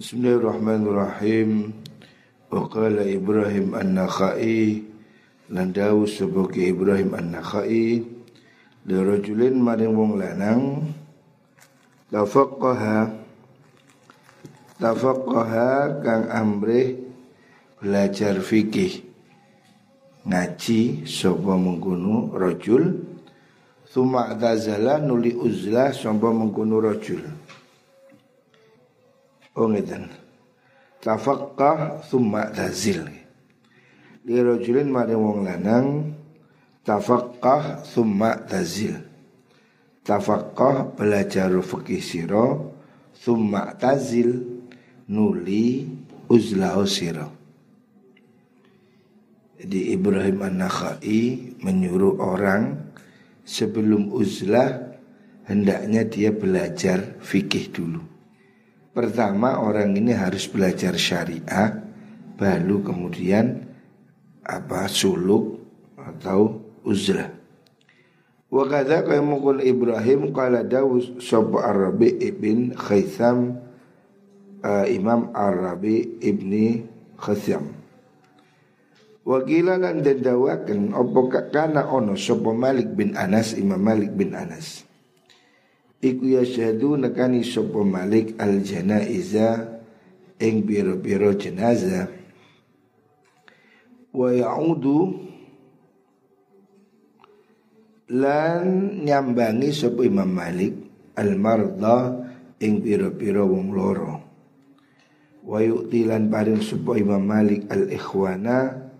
Bismillahirrahmanirrahim. Wa qala Ibrahim an-Nakhai lan dawu sebagai Ibrahim an-Nakhai li maring wong lanang tafaqqaha tafaqqaha kang amrih belajar fikih ngaji sapa mengkono rajul tazala nuli uzlah sapa mengkono rajul. Oh ngeten. Tafaqqah thumma tazil. Li rajulin mari wong lanang tafaqqah thumma tazil. Tafaqqah belajar fikih sira thumma tazil nuli uzlah sira. Jadi Ibrahim An-Nakhai menyuruh orang sebelum uzlah hendaknya dia belajar fikih dulu. Pertama orang ini harus belajar syariah, baru kemudian apa suluk atau uzlah. Wa kadza mukul Ibrahim qala Dawud sapa Arabi ibn Khaitham uh, Imam Arabi ibni Khaitham Wakila lan den dawaken apa kana ono sapa Malik bin Anas Imam Malik bin Anas. Iku ya syahadu nekani sapa Malik al janaiza ing biro-biro jenazah. Wa ya'udu lan nyambangi sapa Imam Malik al marda ing biro-biro wong loro wa yu'tilan paring sapa Imam Malik al ikhwana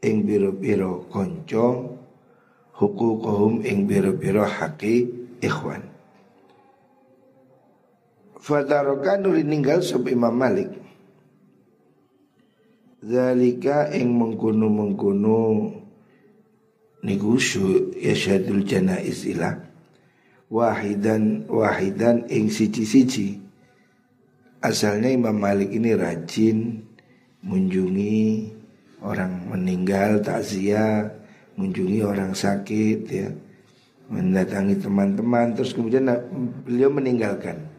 ing biro-biro konco hukukuhum ing biro-biro haki ikhwan Fadaroka nuli ninggal sub Imam Malik. Zalika ing mengkuno-mengkuno Nigusu yasyadul janaiz ilah. Wahidan wahidan ing siji-siji. Asalnya Imam Malik ini rajin Mengunjungi orang meninggal takziah mengunjungi orang sakit ya. Mendatangi teman-teman terus kemudian beliau meninggalkan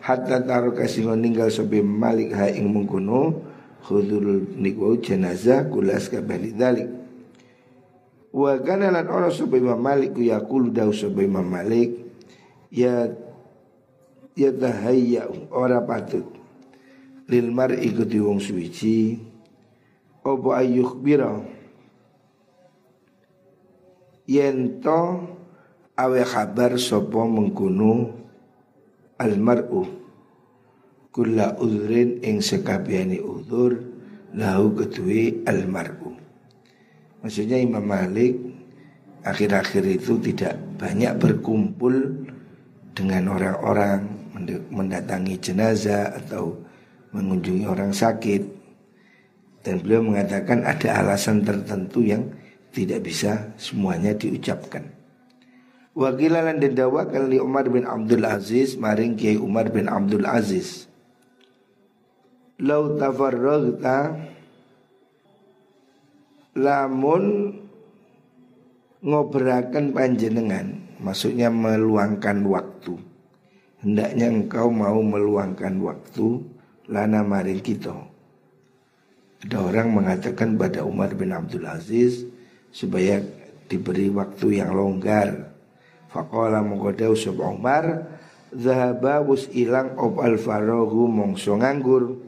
hatta taruh kasih meninggal sebagai malik ha ing mengkuno khudul nikwa jenazah kulas kabali dalik. Wa kana lan sebagai Imam Malik ku yaqulu sebagai Imam Malik ya ya tahayya ora patut. Lil mar'i kudu wong suci opo ayuh biro yento awe kabar sopo mengkunu almaru kula udrin ing sekabiani udur lahu ketui almaru maksudnya Imam Malik akhir-akhir itu tidak banyak berkumpul dengan orang-orang mendatangi jenazah atau mengunjungi orang sakit dan beliau mengatakan ada alasan tertentu yang tidak bisa semuanya diucapkan. Wakilan dan dawakan li Umar bin Abdul Aziz maring Kiai Umar bin Abdul Aziz. Lau tafarragta lamun ngoberakan panjenengan maksudnya meluangkan waktu hendaknya engkau mau meluangkan waktu lana maring kita ada orang mengatakan pada Umar bin Abdul Aziz supaya diberi waktu yang longgar. Faqala mengkodau sub Umar Zahaba wus ilang ob al farohu mongso nganggur.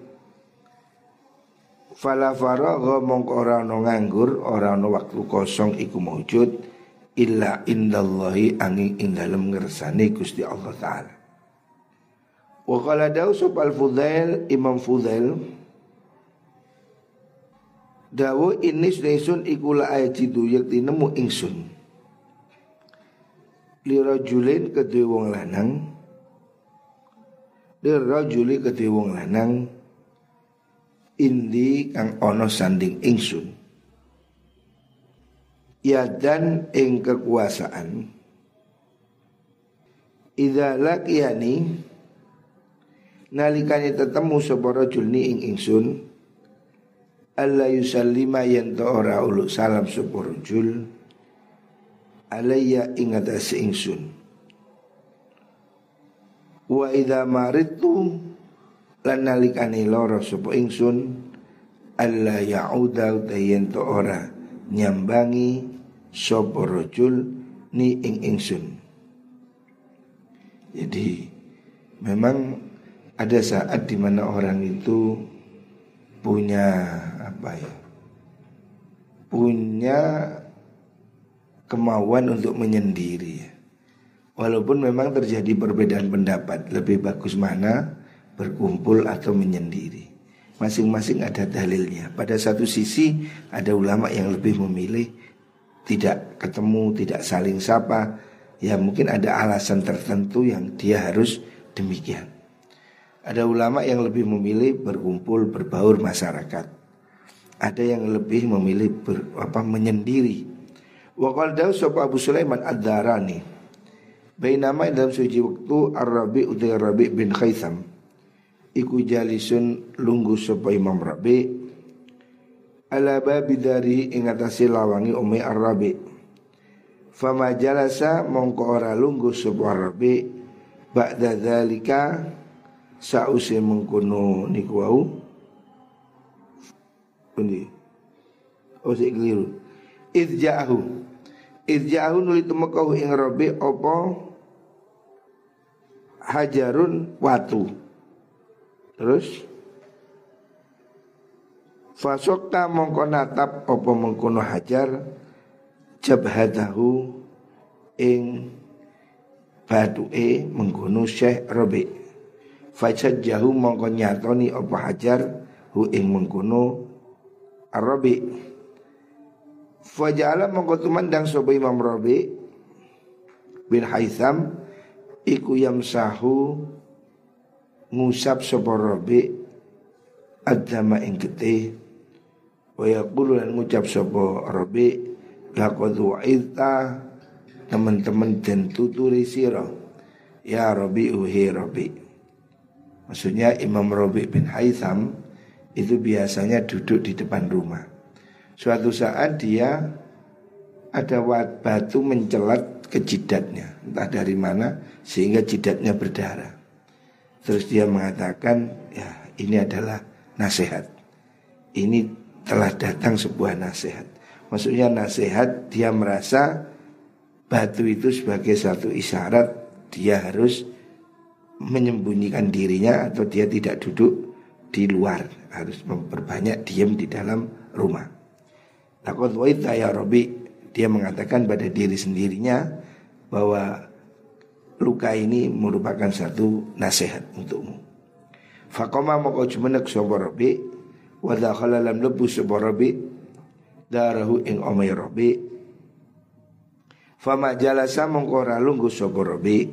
Fala farohu mongko ora no nganggur Ora waktu kosong iku mewujud Illa indallahi angin indalem ngersani Gusti Allah Ta'ala. Wa qala dawu sub al Fudail Imam Fudail Dawo ini sun ikula ayajidu yakti nemu ingsun Lirajulin kedua wong lanang. Lirajuli kedua wong lanang. Indi kang ono sanding ingsun. Ya dan ing kekuasaan. Ida lakiyani Nalikani tetemu sebuah rajul ni ing ingsun Allah yusallima yen ora uluk salam sepurujul alayya ingat ingsun. Wa idza maritu lan nalikane loro sapa ingsun alla yauda utayen to ora nyambangi sapa rajul ni ing ingsun. Jadi memang ada saat di mana orang itu punya apa ya punya kemauan untuk menyendiri. Walaupun memang terjadi perbedaan pendapat Lebih bagus mana berkumpul atau menyendiri. Masing-masing ada dalilnya. Pada satu sisi ada ulama yang lebih memilih Tidak ketemu, tidak saling sapa. Ya mungkin ada alasan tertentu yang dia harus demikian. Ada ulama yang lebih memilih berkumpul, berbaur masyarakat. Ada yang lebih memilih ber, apa, menyendiri Wakal dawu Abu Sulaiman ad-Darani. Bainama dalam suci waktu Ar-Rabi utai Rabi bin Khaitham Iku jalisun lunggu sapa Imam Rabi. Ala babi dari ingatasi lawangi umi Ar-Rabi. Fama jalasa mongko ora lunggu sapa Rabi Ba'da dhalika Sa'usi mengkono niku wau. Pundi? Oh sik keliru. Idja'ahu Idja'ahu nuli temekahu ing Rabi opo hajarun watu. Terus Fasokta mongko natap opo mengkono hajar jabhatahu ing e mengkono Syekh Rabi. jahu mongko nyatoni opo hajar hu ing mengkono Arabi. Faja'ala mongko tumandang sapa Imam Rabi bin Haitham iku yamsahu ngusap sapa Rabi adama ing getih wa yaqulu lan ngucap sapa Rabi laqad wa'idta teman-teman den tuturi sira. Ya Rabi uhi Rabi. Maksudnya Imam Rabi bin Haitham itu biasanya duduk di depan rumah suatu saat dia ada batu mencelat ke jidatnya entah dari mana sehingga jidatnya berdarah. Terus dia mengatakan ya ini adalah nasihat. Ini telah datang sebuah nasihat. Maksudnya nasihat dia merasa batu itu sebagai satu isyarat dia harus menyembunyikan dirinya atau dia tidak duduk di luar harus memperbanyak diam di dalam rumah. Takut waita ya Robi dia mengatakan pada diri sendirinya bahwa luka ini merupakan satu nasihat untukmu. Fakoma moko jumenek sapa Rabi wa dakhala lam lebu sapa Rabi darahu ing omai Rabi. Fama jalasa mongko ora lungguh sapa Rabi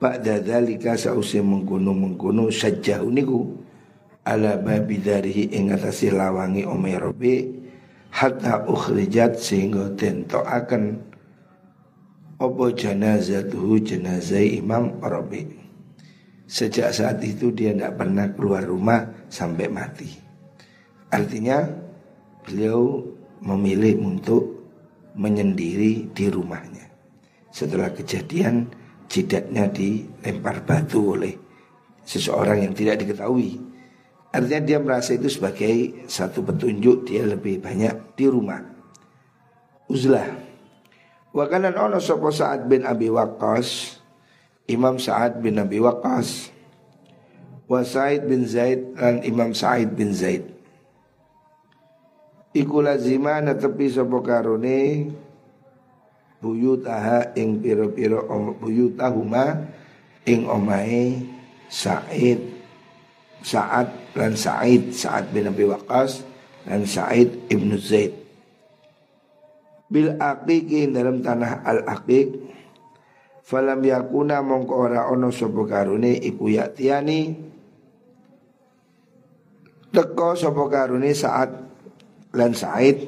ba'da dzalika sause mengkono-mengkono sajjahu niku ala babi darihi ing atase lawangi omai Rabi hatta ukhrijat sehingga tento akan opo tuh jenazah Imam Rabi. Sejak saat itu dia tidak pernah keluar rumah sampai mati. Artinya beliau memilih untuk menyendiri di rumahnya. Setelah kejadian jidatnya dilempar batu oleh seseorang yang tidak diketahui Artinya dia merasa itu sebagai satu petunjuk dia lebih banyak di rumah. Uzlah. Wa kana ono sapa Sa'ad bin Abi Waqqas, Imam Sa'ad bin Abi Waqqas, wa Sa'id bin Zaid dan Imam Sa'id bin Zaid. Iku lazima netepi sapa karone buyutaha ing pira-pira buyutahuma ing omahe Sa'id Sa'ad dan Sa'id. Sa'ad bin Abi Waqqas dan Sa'id ibnu Zaid. Bil aqiqi dalam tanah al aqiq falam yakuna mongko ora ono sapa karune iku yaktiani. Teko sapa karune Sa'ad lan Sa'id.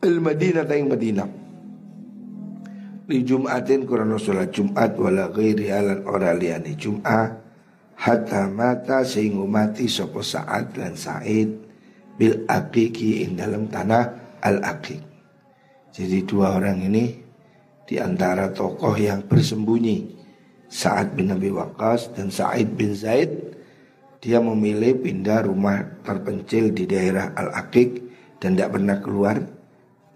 Al Madinah ing Madinah. Di Jumatin kurang sholat Jumat wala ghairi halan ora Jum'ah hatta mata sehingga mati sopo Sa'ad dan Sa'id bil aqiqi in dalam tanah al aqiq. Jadi dua orang ini di antara tokoh yang bersembunyi Sa'ad bin Abi Waqqas dan Sa'id bin Zaid dia memilih pindah rumah terpencil di daerah Al-Aqiq dan tidak pernah keluar,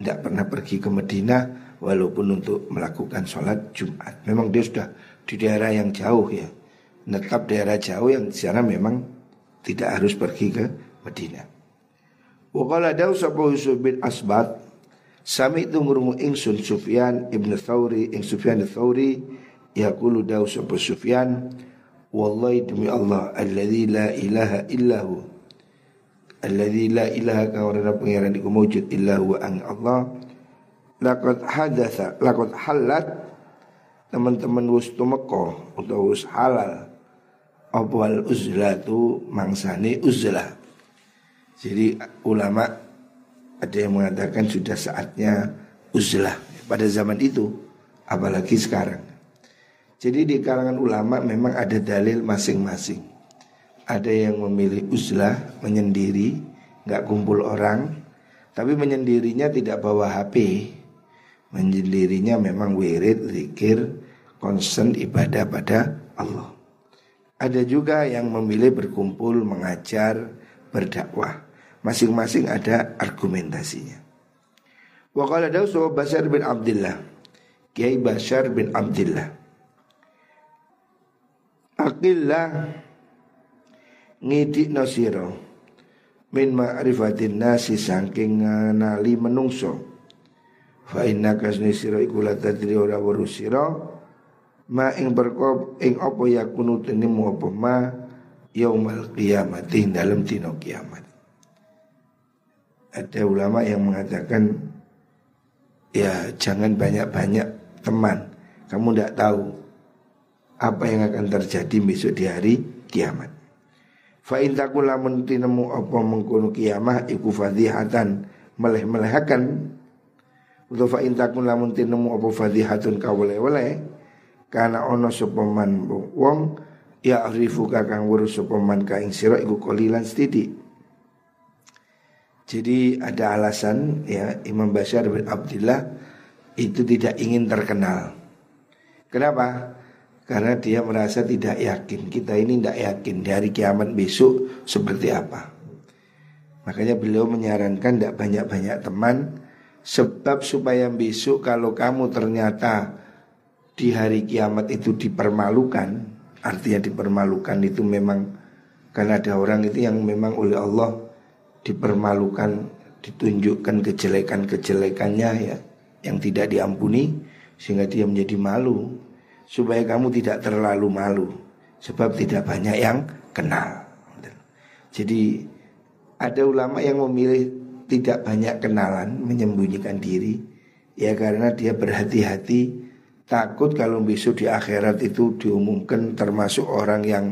tidak pernah pergi ke Medina walaupun untuk melakukan sholat Jumat. Memang dia sudah di daerah yang jauh ya, netap daerah jauh yang di sana memang tidak harus pergi ke Medina. Wakala daw sa bin Asbat Sami itu ngurungu ingsun Sufyan ibn Thawri Ing Sufyan Thawri Yaqulu daw sa Sufyan Wallahi demi Allah Alladhi la ilaha illahu Alladhi la ilaha Kawarana pengiran iku mewujud illahu ang Allah Lakot hadatha Lakot halat Teman-teman wus tumeko Atau wus halal Abwal uzlah tu Mangsani uzlah Jadi ulama Ada yang mengatakan sudah saatnya uzlah Pada zaman itu Apalagi sekarang jadi di kalangan ulama memang ada dalil masing-masing. Ada yang memilih uzlah, menyendiri, nggak kumpul orang, tapi menyendirinya tidak bawa HP. Menyendirinya memang wirid, zikir, konsen ibadah pada Allah. Ada juga yang memilih berkumpul, mengajar, berdakwah. Masing-masing ada argumentasinya. Wa qala Dawu Bashar bin Abdullah. Kiai Bashar bin Abdullah. Akillah ngidik sira min ma'rifatin nasi saking ngali menungso fa inna kasni iku ora weruh sira ma ing berkop ing apa yakunu tenimu apa ma yaumal qiyamati dalam dino kiamat. Ada ulama yang mengatakan ya jangan banyak-banyak teman. Kamu tidak tahu apa yang akan terjadi besok di hari kiamat. Fa in takulamun tinemu apa mengkono kiamah iku fadhihatan meleh-melehakan. Uto fa in takulamun tinemu apa fadhihatun kawale-wale karena ono sopaman wong ya arifu kakang wurus sopaman kaing sira iku kolilan setidik. Jadi ada alasan ya Imam Bashar bin Abdullah itu tidak ingin terkenal. Kenapa? Karena dia merasa tidak yakin Kita ini tidak yakin dari kiamat besok seperti apa Makanya beliau menyarankan tidak banyak-banyak teman Sebab supaya besok kalau kamu ternyata di hari kiamat itu dipermalukan Artinya dipermalukan itu memang Karena ada orang itu yang memang oleh Allah dipermalukan Ditunjukkan kejelekan-kejelekannya ya Yang tidak diampuni Sehingga dia menjadi malu supaya kamu tidak terlalu malu sebab tidak banyak yang kenal. Jadi ada ulama yang memilih tidak banyak kenalan, menyembunyikan diri ya karena dia berhati-hati takut kalau besok di akhirat itu diumumkan termasuk orang yang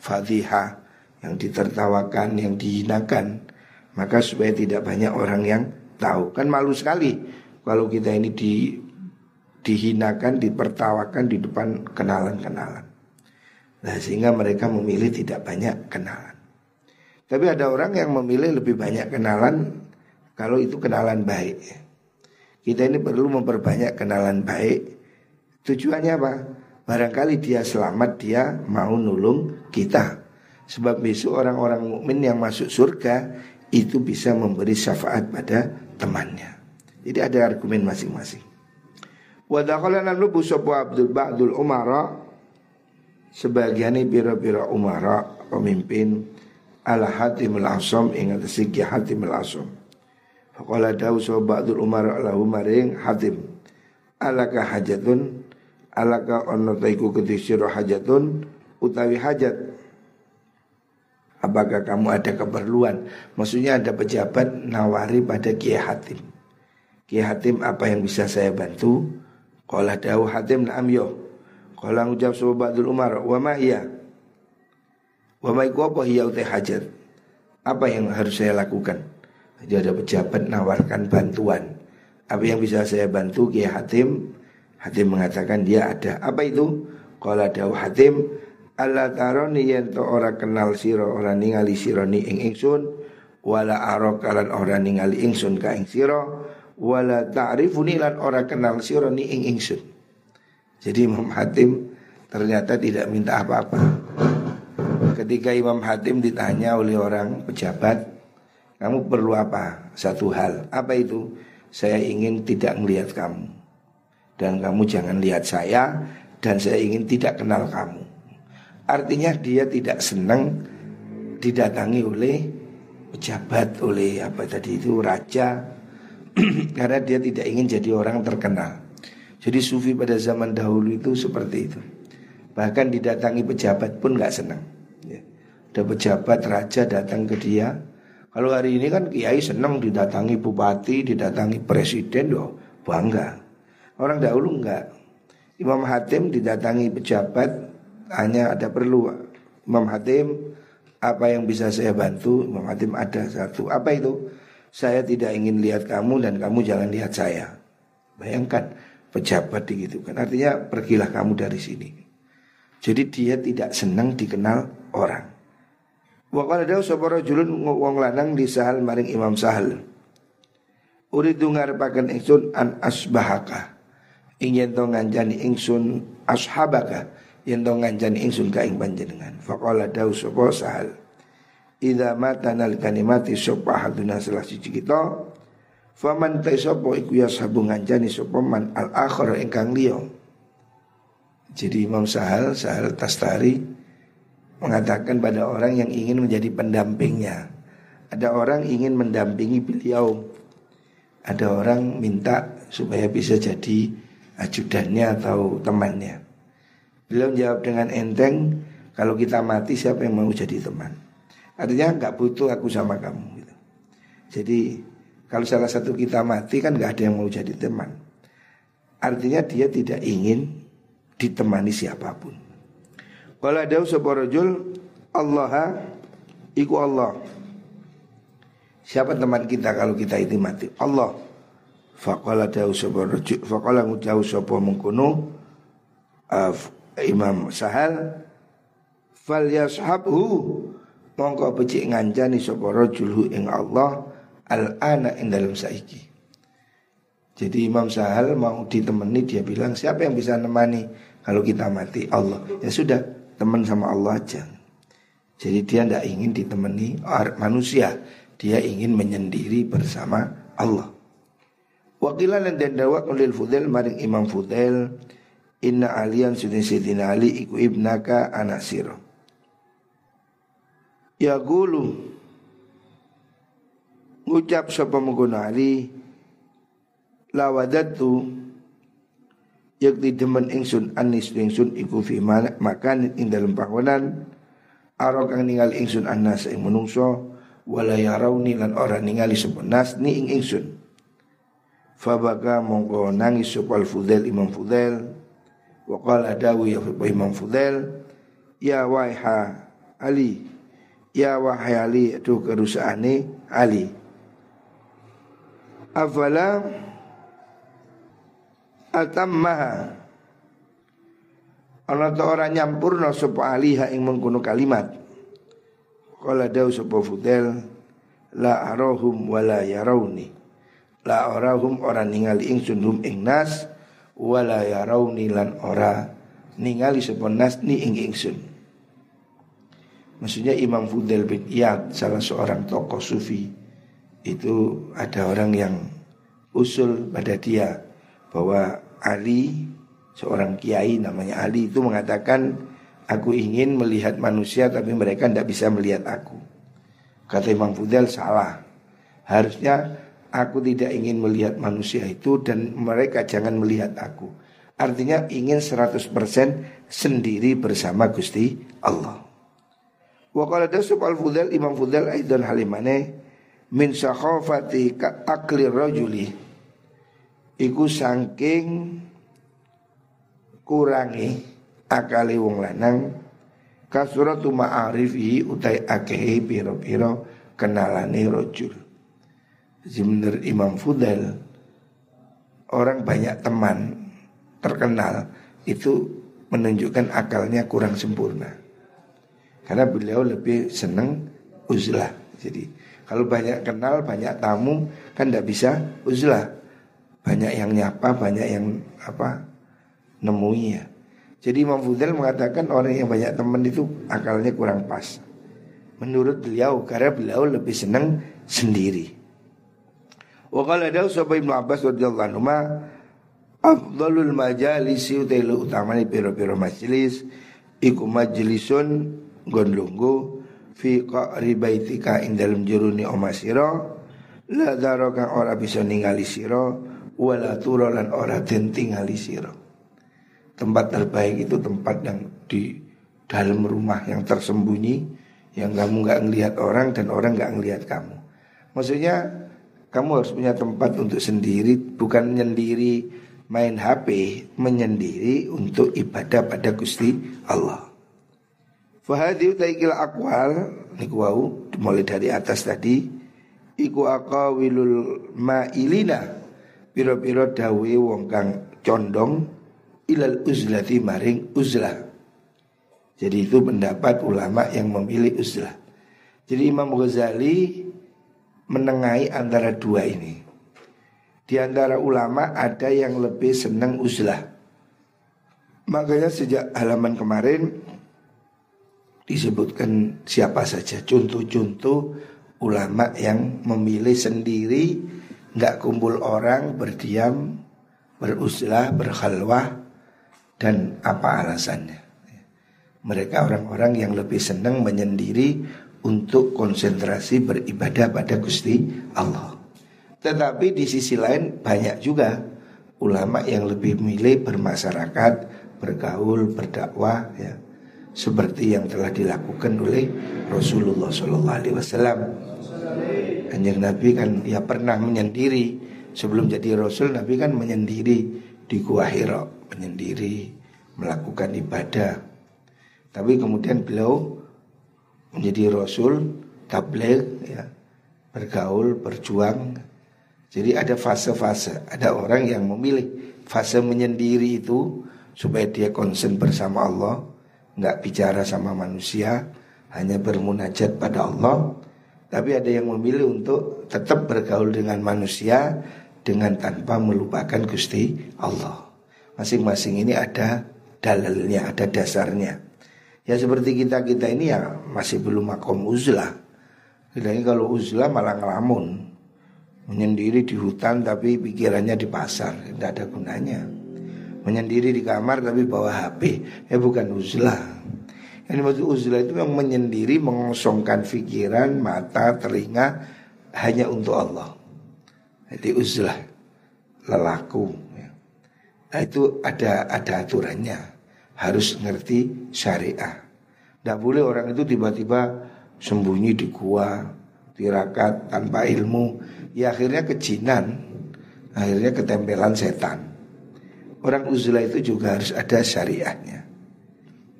fadhiha, yang ditertawakan, yang dihinakan. Maka supaya tidak banyak orang yang tahu. Kan malu sekali kalau kita ini di dihinakan, dipertawakan di depan kenalan-kenalan. Nah sehingga mereka memilih tidak banyak kenalan. Tapi ada orang yang memilih lebih banyak kenalan kalau itu kenalan baik. Kita ini perlu memperbanyak kenalan baik. Tujuannya apa? Barangkali dia selamat, dia mau nulung kita. Sebab besok orang-orang mukmin yang masuk surga itu bisa memberi syafaat pada temannya. Jadi ada argumen masing-masing. Wa dakhala lan lubu sapa Abdul Ba'dul Umara sebagian pira-pira umara pemimpin ala Hatim al-Asam ing atase Ki Hatim al-Asam. Faqala dawu sapa Ba'dul Umara lahu maring Hatim alaka hajatun alaka ono taiku kedisiro hajatun utawi hajat Apakah kamu ada keperluan? Maksudnya ada pejabat nawari pada Kiai Hatim. Kiai Hatim apa yang bisa saya bantu? Qala dawu Hatim na'am yo. Qala ngucap sapa Ba'dul Umar, wa ma iya? Wa ma iku apa hiya utai hajat? Apa yang harus saya lakukan? Jadi ada pejabat nawarkan bantuan. Apa yang bisa saya bantu Kiai Hatim? Hatim mengatakan dia ada. Apa itu? Qala dawu Hatim, Allah taroni yen to ora kenal siro ora ningali siro ni ing ingsun wala aro kalan ora ningali ingsun ka ing siro wala ta'rifuni lan ora kenal sira ni ing ingsun. Jadi Imam Hatim ternyata tidak minta apa-apa. ketika Imam Hatim ditanya oleh orang pejabat, kamu perlu apa? Satu hal. Apa itu? Saya ingin tidak melihat kamu. Dan kamu jangan lihat saya dan saya ingin tidak kenal kamu. Artinya dia tidak senang didatangi oleh pejabat, oleh apa tadi itu raja karena dia tidak ingin jadi orang terkenal. Jadi sufi pada zaman dahulu itu seperti itu. Bahkan didatangi pejabat pun nggak senang. Ya. Ada pejabat raja datang ke dia, kalau hari ini kan kiai senang didatangi bupati, didatangi presiden, loh bangga. Orang dahulu enggak. Imam Hatim didatangi pejabat hanya ada perlu Imam Hatim apa yang bisa saya bantu? Imam Hatim ada satu. Apa itu? Saya tidak ingin lihat kamu dan kamu jangan lihat saya. Bayangkan pejabat begitu kan artinya pergilah kamu dari sini. Jadi dia tidak senang dikenal orang. Wa qala dawu sapa wong lanang di sahal maring Imam Sahal. Uridu ngarepaken ingsun an asbahaka. Ingin to nganjani ingsun ashabaka yen to nganjani ingsun ka ing panjenengan. Faqala dawu sapa Sahal. Idza mata nalikane mati sapa haduna salah siji kita Faman ta sapa iku ya sabu nganjani sapa man al akhir ingkang liya. Jadi Imam Sahal, Sahal Tastari mengatakan pada orang yang ingin menjadi pendampingnya. Ada orang ingin mendampingi beliau. Ada orang minta supaya bisa jadi ajudannya atau temannya. Beliau jawab dengan enteng, kalau kita mati siapa yang mau jadi teman? Artinya nggak butuh aku sama kamu. Gitu. Jadi kalau salah satu kita mati kan nggak ada yang mau jadi teman. Artinya dia tidak ingin ditemani siapa pun. Wala dawu sapa rajul Allah iku Allah. Siapa teman kita kalau kita itu mati? Allah. Faqala dawu sapa rajul faqala ngudawu sapa mengkono uh, Imam Sahal fal yashabhu mongko becik ngancani sapa rajul ing Allah al ana ing dalam saiki. Jadi Imam Sahal mau ditemani dia bilang siapa yang bisa nemani kalau kita mati Allah. Ya sudah teman sama Allah aja. Jadi dia tidak ingin ditemani manusia, dia ingin menyendiri bersama Allah. Wakilan dan dawak oleh Fudel maring Imam Fudel Inna alian sudah Sayyidina Ali iku ibnaka anak siro. Ya gulu Ngucap sapa mengkono Ali Lawadatu yakti demen ingsun anis ingsun iku fi makan ing dalam panggonan arok kang ningali ingsun anas ing menungso wala yarawni lan ora ningali sapa nas ni ing ingsun fabaka mongko nangis sapa Fudail Imam Fudail. Wa qala adawi ya Imam Fudail ya waiha Ali ya wahai Ali itu kerusaane Ali. Afala atammaha ana ta ora nyampurna sapa aliha ing mengkono kalimat. Qala dawu sapa fudel la arahum wala yarawni la arahum ora ningali ingsun hum ing nas wala yarawni lan ora ningali sapa nas ni ing ingsun maksudnya Imam Fudel bin Iyad salah seorang tokoh sufi itu ada orang yang usul pada dia bahwa Ali seorang kiai namanya Ali itu mengatakan aku ingin melihat manusia tapi mereka tidak bisa melihat aku. Kata Imam Fudel salah. Harusnya aku tidak ingin melihat manusia itu dan mereka jangan melihat aku. Artinya ingin 100% sendiri bersama Gusti Allah. Wa qala dasub al-Fudel Imam Fudel aidan halimane min sakhafati akli rajuli iku saking kurangi akali wong lanang kasuratu ma'arifi utai akehi piro-piro kenalane rojul Zimner Imam Fudel Orang banyak teman terkenal Itu menunjukkan akalnya kurang sempurna Karena beliau lebih senang uzlah Jadi kalau banyak kenal, banyak tamu Kan tidak bisa uzlah banyak yang nyapa, banyak yang apa nemui ya. Jadi Imam Fudail mengatakan orang yang banyak teman itu akalnya kurang pas. Menurut beliau karena beliau lebih senang sendiri. Wa qala dawu sahaba Ibnu Abbas radhiyallahu anhu ma afdalul majalisi utailu utamani piro-piro majelis iku majlisun gondlunggu fi qa'ri baitika ing dalem juruni omasira la daraka ora bisa ningali sira wala tura lan ora den tingali sira Tempat terbaik itu tempat yang di dalam rumah yang tersembunyi yang kamu nggak ngelihat orang dan orang nggak ngelihat kamu. Maksudnya kamu harus punya tempat untuk sendiri, bukan menyendiri main HP, menyendiri untuk ibadah pada Gusti Allah. Fahadi utaikil akwal niku wau mulai dari atas tadi iku aqawilul ma'ilina piro-piro dawe wong kang condong ilal uzlati maring uzlah. Jadi itu pendapat ulama yang memilih uzlah. Jadi Imam Ghazali menengahi antara dua ini. Di antara ulama ada yang lebih senang uzlah. Makanya sejak halaman kemarin disebutkan siapa saja contoh-contoh ulama yang memilih sendiri nggak kumpul orang berdiam beruzlah berkhalwah dan apa alasannya. Mereka orang-orang yang lebih senang menyendiri untuk konsentrasi beribadah pada Gusti Allah. Tetapi di sisi lain banyak juga ulama yang lebih memilih bermasyarakat, bergaul, berdakwah ya. Seperti yang telah dilakukan oleh Rasulullah Shallallahu Alaihi Wasallam. Kanjeng Nabi kan ya pernah menyendiri sebelum jadi Rasul Nabi kan menyendiri di Gua Hira menyendiri melakukan ibadah. Tapi kemudian beliau menjadi rasul tabligh ya, bergaul, berjuang. Jadi ada fase-fase, ada orang yang memilih fase menyendiri itu supaya dia konsen bersama Allah, nggak bicara sama manusia, hanya bermunajat pada Allah. Tapi ada yang memilih untuk tetap bergaul dengan manusia dengan tanpa melupakan Gusti Allah. Masing-masing ini ada dalilnya, ada dasarnya. Ya seperti kita-kita ini ya masih belum makom uzlah. Kita ini kalau uzlah malah ngelamun. Menyendiri di hutan tapi pikirannya di pasar, tidak ada gunanya. Menyendiri di kamar tapi bawa HP, ya bukan uzlah. Yang dimaksud uzlah itu yang menyendiri mengosongkan pikiran, mata, telinga hanya untuk Allah. Jadi uzlah lelaku. Ya. Nah itu ada ada aturannya harus ngerti syariah. Tidak boleh orang itu tiba-tiba sembunyi di gua, tirakat tanpa ilmu. Ya akhirnya kejinan, akhirnya ketempelan setan. Orang uzlah itu juga harus ada syariahnya.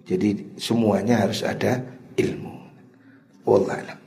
Jadi semuanya harus ada ilmu. Wallah